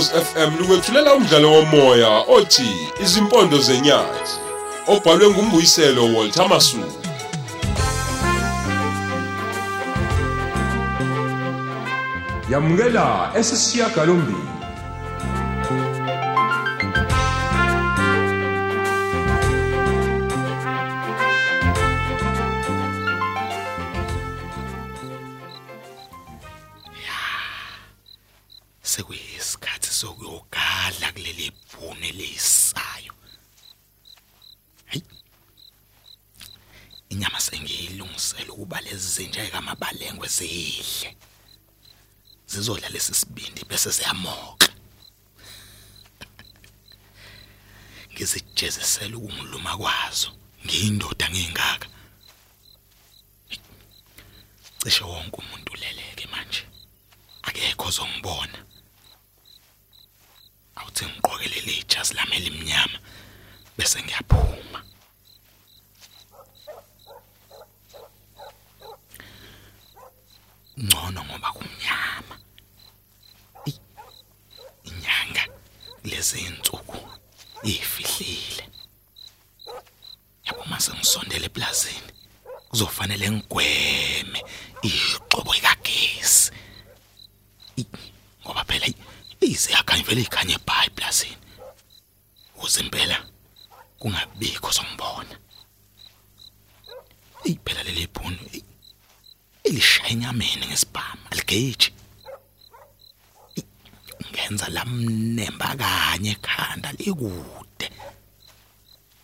Ukhozi FM lukwethulela umdlalo womoya othi Izimpondo zenyathi obhalwe ngumbuyiselo Walter Masuku. Yamukela esisiya zidle zizodla lesisibindi bese ziyamoka ngizijezisela ukungiluma kwazo. Ngiyindoda ngingaka cishe wonke umuntu uleleke manje. Akekho ozongibona. Awuthi ngiqokelele ijazi lami elimnyama bese ngiyaphuma. Ngcono ngoba kumnyama. I- inyanga lezi insuku ifihlile yabo mase ngisondele eplazini kuzofanele ngigweme ixobo ikagesi I- ngoba phela ize yakhanya vele ikhanye bhayi eplazini uze impela kungabikho sombona iphela leli bhunu i- elishaya enyameni ngesibhamu aligeji I- ngenza lamnemba kanye ekhanda likude.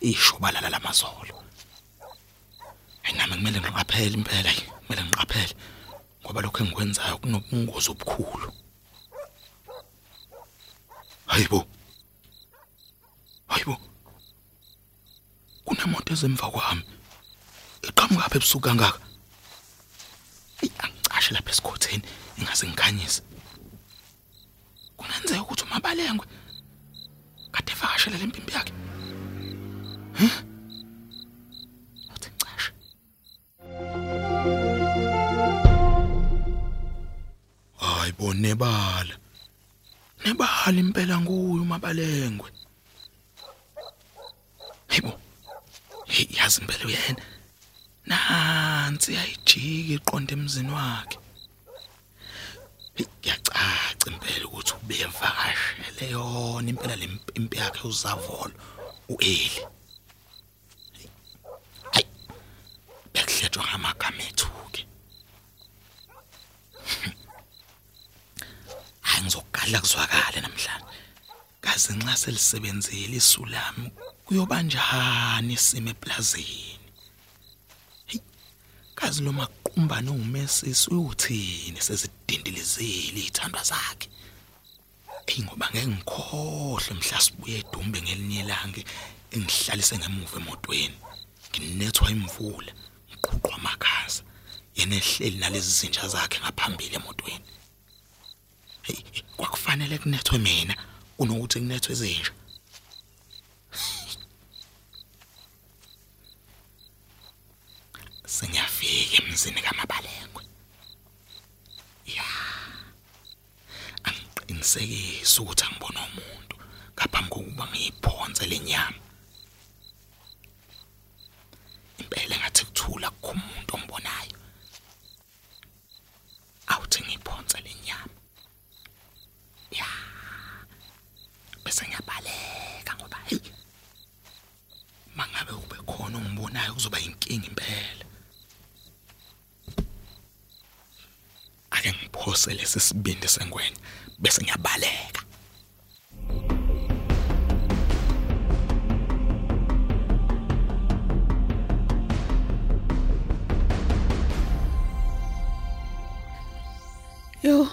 Ishobalala lamazolo ayinami kumele ngiqaphele impela kumele ngiqaphele ngoba lokho engikwenzayo kunobungozi obukhulu. Hayibo. Hayibo. Kunemoto ezemva kwami. Iqhamuka lapha ebusuku kangaka? Angicashe lapha esikhotheni ingaze ngikhanyise. Kungenzeka ukuthi umabalengwe kade evakashele le mpimpi yakhe. Huh? Athi ngicashe. Hayi bo nebala. Nebala impela nguye umabalengwe. Hayibo hey yazi impela uyena. Nansi yayijika iqonda emzini wakhe. Hey, kuyacaca impela ukuthi ubevakashele yona impela le mpimpi yakhe uzavolo ueli. Hayi bekuhletshwa ngamagama ethuke hayi ngizogadla kuzwakala namhlanje. Kaze nxa selisebenzile isu lami kuyoba njani isimo eplazini? Hey, kazi lo maqumba nongumesisi uyuthini sezidindilizile izithandwa zakhe. Ey ngoba ngeke ngikhohle mhla sibuye edumbe ngelinye ilanga engihlalise ngemuva emotweni. Nginethwa imvula ngiqhuqwa amakhaza. Yena ehleli nalezi zinja zakhe ngaphambili emotweni. Kwakufanele kunethwe mina kunokuthi kunethwe ezinja sengiyafika emzini kamabalengwe ya. Angiqinisekise ukuthi angibona umuntu ngaphambi kokuba ngiyiphonse lenyama impela ngathi kuthula kukho umuntu ongibonayo. Awuthi ngiyiphonse lenyama ya. Bese ngiyabaleka ngoba hey mangabe ube khona ongibonayo kuzoba inkinga impela ake ngiphose lesi sibindi sengwenya bese ngiyabaleka Yo,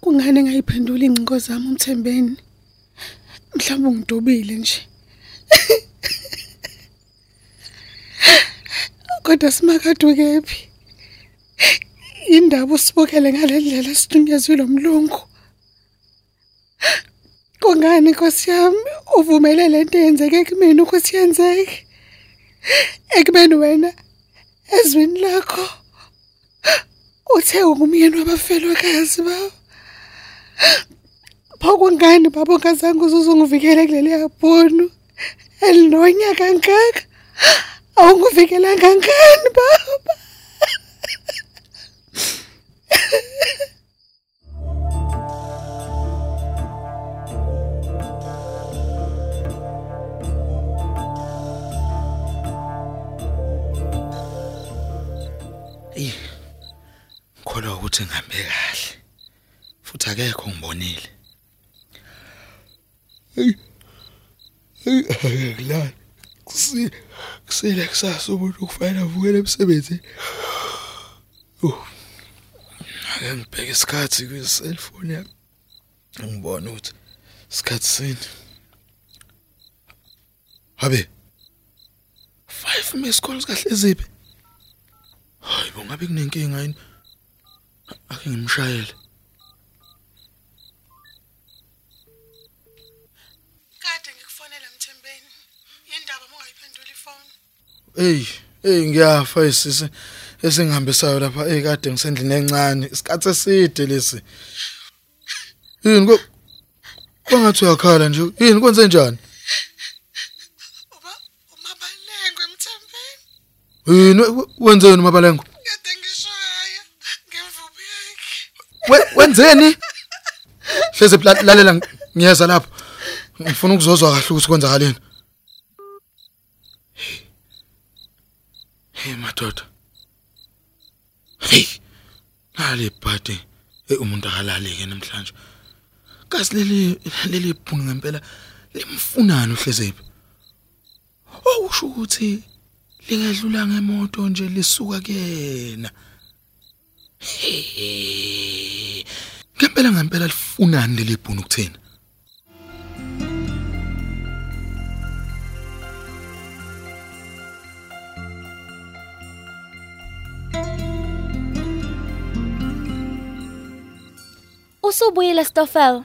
kungani ngayiphendula ingcingo zami umthembeni? Mhlawumbe ungidubile nje. Kodwa simakade kephi? Indaba usibukele ngalendlela sidunyezwe lomlungu. Kungani Nkosi yami uvumele lento yenzeke kumina ukuthi yenzeke? Ekubeni wena ezwini lakho uthe ungumyeni wabafelokazi bawo Pho kungani baba ongazange uzuzungivikele kuleli yabhunu? Elinonya kangaka. Awungivikela kangani baba? Ukuthi ngihambe kahle. Futhi akekho ngibonile. Ngilala. Kusi kusile kusasa umuntu kufanele avukele emsebenzini. Oh. Ake ngibheke isikhathi kwi-cellphone yami. Ngibona ukuthi isikhathi sini. Habe. 5 miss calls kahle ziphi? Hayi bongabe kunenkinga yini? Ake ngimshayele. Kade ngikufonela Mthembeni. Yindaba ungayiphendula ifoni. Ey, ey ngiyafa isisi esingihambisayo lapha ey kade ngisendlini encane. Isikhathi eside lesi. Yini ko Kwangathi uyakhala nje. Yini kwenze njani? Uba umabalengwe Mthembeni. Yini we- wenzeni mabalengo? Wenzeni? Hleze lalela ngiyeza lapho. Ngifuna ukuzozwa kahle ukuthi kwenzakaleni. Hey madoda. Hey. Nale bhadi eh umuntu akalaleke namhlanje. Kasi leli phunga ngempela limfunani uhlezephi? Okusho ukuthi lingedlula ngemoto nje lisuka kuyena. Hey. Ngempela ngempela lifunani leli bhunu kuthina? Usubuyile Stoffel.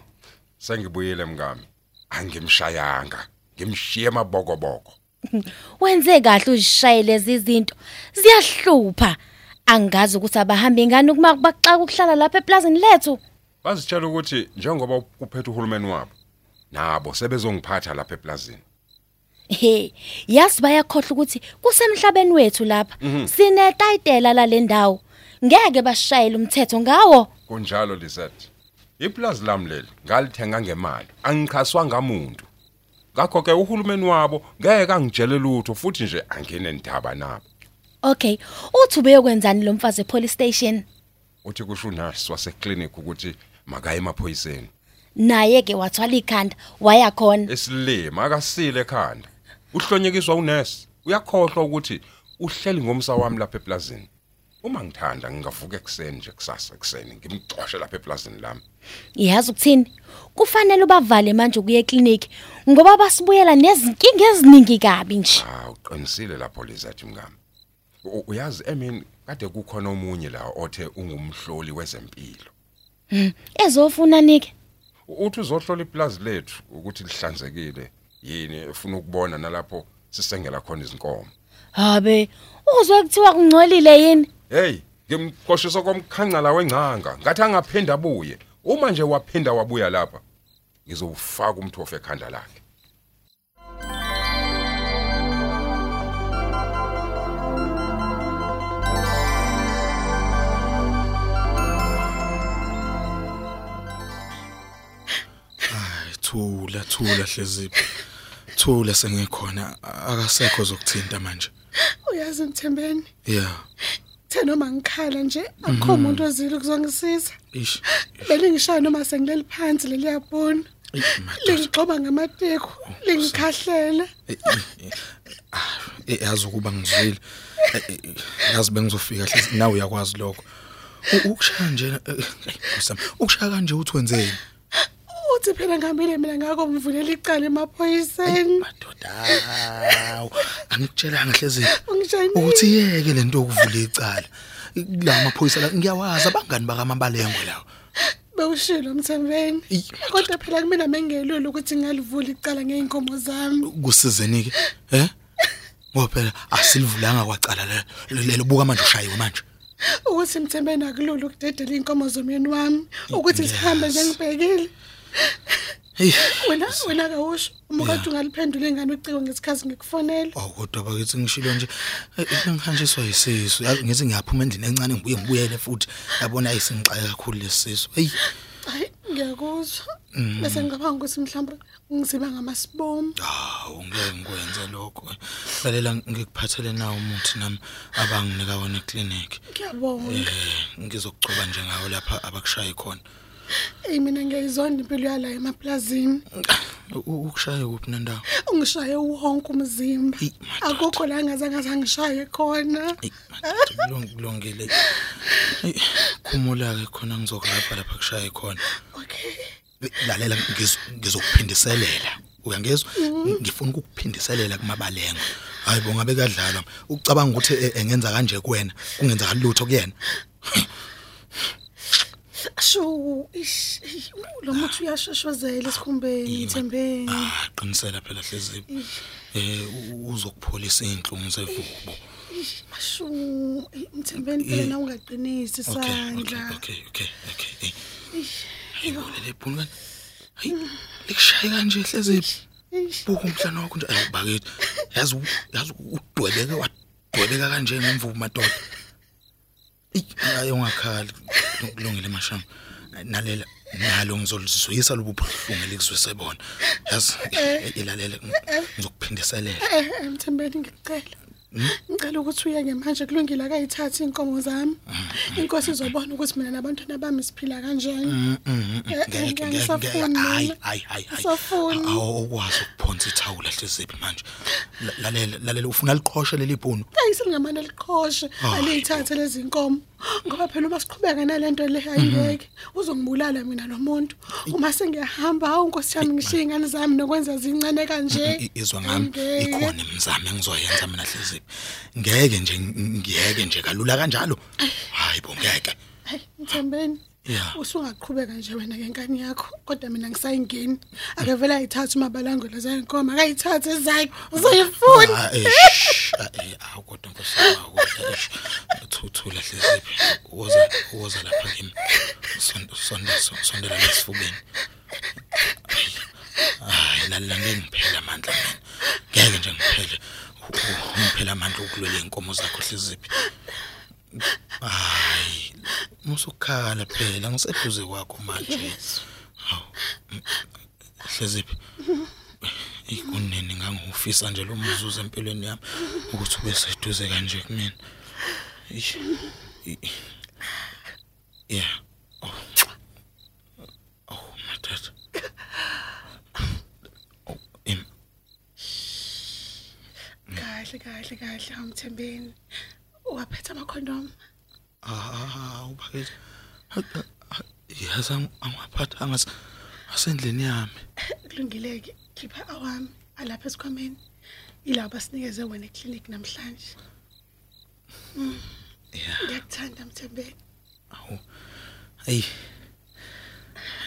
Sengibuyile mngami. Angimshayanga. Ngimshiye emabokoboko. Wenze kahle uzishayele lezi zinto. Ziyahlupha. Angazi ukuthi abahambi ngani kuma baxa ukuhlala lapha eplazini lethu. Bazitshela ukuthi njengoba kuphethe uhulumeni wabo nabo sebezongiphatha lapha eplazini. He, yazi bayakhohle ukuthi kusemhlabeni wethu lapha. Sine title la lendawo. Ngeke bashayele umthetho ngawo. Kunjalo Lisette. Iplazi lami leli ngalithenga ngemali. Angikhaswa ngamuntu. Ngakho ke uhulumeni wabo ngeke angitshele lutho futhi nje angene ndaba nabo. Okay, uthi ubeyokwenzani lo mfazi epolice station? Uthi kusho unurse waseclinic ukuthi makaye emaphoyiseni. Naye ke wathwala ikhanda waya khona. Esilima akasile ekhanda. Uhlonyekiswa unurse. Uyakhohlwa ukuthi uhleli ngomsa wami lapha eplazini. Uma ngithanda ngingavuka ekseni nje kusasa ekseni ngimxoshe lapha eplazini lami. Yazi ukuthini? Kufanele ubavale manje ukuye eclinic ngoba basibuyela nezinkinga eziningi kabi nje. Ah uqinisile lapho Lizette mngami. U- Uyazi emini kade kukhona omunye la othe ungumhloli wezempilo. Ezofuna nike. Uthi uzohlola iplazi lethu ukuthi lihlanzekile yini efuna ukubona nalapho sisengela khona izinkomo. Habe, uzwe kuthiwa kungcolile yini? Hey, ngimqoshisa komkhancala wengcanga ngathi angaphinda abuye. Uma nje waphinda wabuya lapha ngizowufaka umthofu ekhanda lakhe. Thula hleziphi. Thula sengikhona akasekho zokuthinta manje. Uyazi Mthembeni, Yeah. the noma ngikhala nje akho umuntu ozile ukuzongisiza. Ish. Belingishaya noma sengileli phansi leli madoda. Lingixoba ngamateko, lingikhahlela. Eh yazi ukuba ngizwile. Yazi bengizofika hle nawe uyakwazi lokho. Ukushaya nje ngosami. Ukushaya kanje uthi wenzeni? Uthi phela ngihambile mina ngako mvulela icala emaphoyiseni. Madoda. awu, Angikutshelanga hlezi Ungishayini? ukuthi yeke lento yokuvula icala. La maphoyisa la ngiyawazi abangani bakamabalengwe lawo. Bewushilo Mthembeni. Ey, Kodwa phela kumina mengelula ukuthi ngalivula icala ngeinkomo zami. Kusizeni ke? Eh? Ngoba phela asilivulanga kwacala le lelo buka manje ushayiwe manje. Ukuthi Mthembeni akulula ukudedela inkomo zomyeni wami ukuthi sihambe nje ngibhekile. Hey wena wena kawusho uma kade ungaliphendula ingane uciko ngesikhathi ngikufonela awu kodwa bakithi ngishilo nje. Bengihanjiswa yisisu. Yazi ngithi ngiyaphuma endlini encane ngibuye ngibuyele futhi. Yabona ayisingixaye kakhulu lesisu hey hayi ngiyakuzwa. Bese ngicabanga ukuthi mhlawumbe ngiziba ngamasibomu Hawu ngeke ngikwenze lokho. Lalela ngikuphathele nawo umuthi nami abanginika wona eclinic. ngiyabonga. Eh ngizokugcoba nje ngawo lapha abakushaye khona. Eyi mina ngiyayizonda impilo yala emaplazini U- Ukushaye kuphi nendawo? ungishaye wonke umzimba Eyi, madoda. akukho la ngazange zangishaye khona Ey madoda kulung- kulungile. Ey khumula ke khona ngizokulapha lapha kushaye khona. okay Lalela ngiz- ngizokuphindiselela. Uyangezwa? Ngifuna ukukuphindiselela kumabalengo. Hayi bo ngabe kadlalwa. Ucabanga ukuthi eh, engenza kanje kuwena, kungenza lutho kuyena. Sho ish ish, lo muthi uyashashozela esikhumbeni Thembeni Ah, qinisela phela hlezi. Eh u- uzokupholisa inhlungu zevubo. mashu Thembeni phela na ungaqinisi Okay, okay, isandla okay, okay, okay. Hey. Hey, lele phunga. Hey, likushaye kanje hlezi. Eish, Buka umhlana wakho nje ayibakithi. Yazi u- yazi udwebeke wadwebeka kanje ngemvubu madoda. Ey, ayi ungakhali. Kulungile mashami. Nalela nalo ngizolizwisa lobu buhlungu elikuzwise bona. Yazi ilalela ngizokuphindiselela. eh eh, Thembeni ngicela ngicela ukuthi uyeke manje kulungile akayithatha inkomo zami. Inkosi izobona ukuthi mina nabantwana bami siphila kanjani. Mm, mm, Eh, eh, ngeke ngeke ngisafuni. Hayi mina. hayi hayi hayi. Ngisafuni. awukwazi ukuphonsa ithawula hleziphi manje. La- lalela lalela ufuna liqhoshe leli bhunu? Ayiselingamane liqhoshe. Aliyithathe lezi nkomo. Ngoba phela uma siqhubeka nalento le ayiyeke uzongibulala mina lo muntu. Uma sengiyahamba hawu nkosi yami ngishiye ingane zami nokwenza zincane kanje. I- izwa ngami Angeke. ikhona imizamo engizoyenza mina hleziphi ngeke nje ngiyeke nje kalula kanjalo? Hayi bo ngeke. Hayi mthembeni Yeah. usungaqhubeka nje wena ngenkani yakho kodwa mina ngisayingeni akavela ayithathe umabalangolo zayinkomo akayithathe ezakhe uzoyifuna Ah, eish, ah, eh, awu kodwa nkosi yami, awu kodwa, eish. thuthula hleziphi woza woza lapha kimi. Son- sonde son- sondela lesifubeni hayi lalela ngeke ngiphele amandla mina ngeke nje ngiphele. U- u- ngiphele amandla ukulwela inkomo zakho hleziphi hayi musukhala phela ngiseduze kwakho manje. Hawu mm, hleziphi ikunini ngangufisa nje lo mzuzu empilweni yami ukuthi ube seduze kanje kumina. Yeah oh. Oh madad oh im. Kahle kahle kahle amthembeni waphetha amakhondom ah ubakithi yazi angaphatha angathi asendlini yami. Kulungileke. Khipha awami alapha esikhwameni. Ilabo basinikeze wena eclinic namhlanje. Yeah. Ngiyakuthanda mthembeni awu. Hey.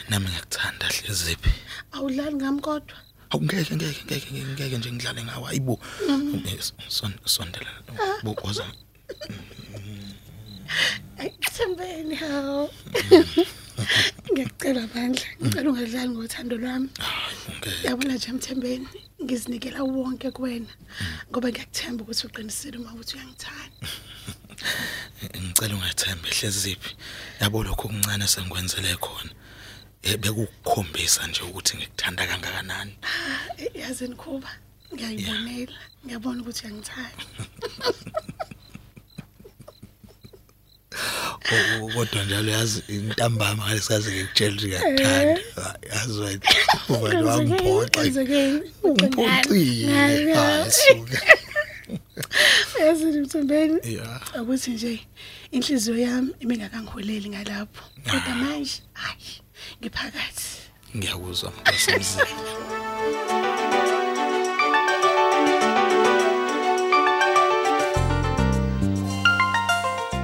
Nami ngiyakuthanda hleziphi awudlali ngami kodwa. Awungeke ngeke ngeke ngeke ngeke nje ngidlale ngawo ayibo Son- sondela bokoza Ay, mthembeni hawo ngiyacela bandla ngicela ungadlali ngothando lwami. Ungeke. Yabona nje mthembeni ngizinikela wonke kuwena ngoba ngiyakuthemba ukuthi uqinisile uma uthi uyangithanda. Ngicela ungethembe hleziphi yabo lokho okuncane sengikwenzele khona. Eh, bekukukhombisa nje ukuthi ngikuthanda kangakanani. Eh, yazi nikhuba ngiyayibonela ngiyabona ukuthi uyangithanda. kodwa njalo yazi intambama ngalesikazi ngikutshela ukuthi ngiyakuthanda. Yazi wena ubani wangiphoxa Kwenzekeni? ungiphoxile Hayi, hayi suka yazi mthembeni? Yeah ukuthi nje inhliziyo yami ibingakangholeli ngalapho. Kodwa manje hayi ngiphakathi. Ngiyakuzwa mntasemzini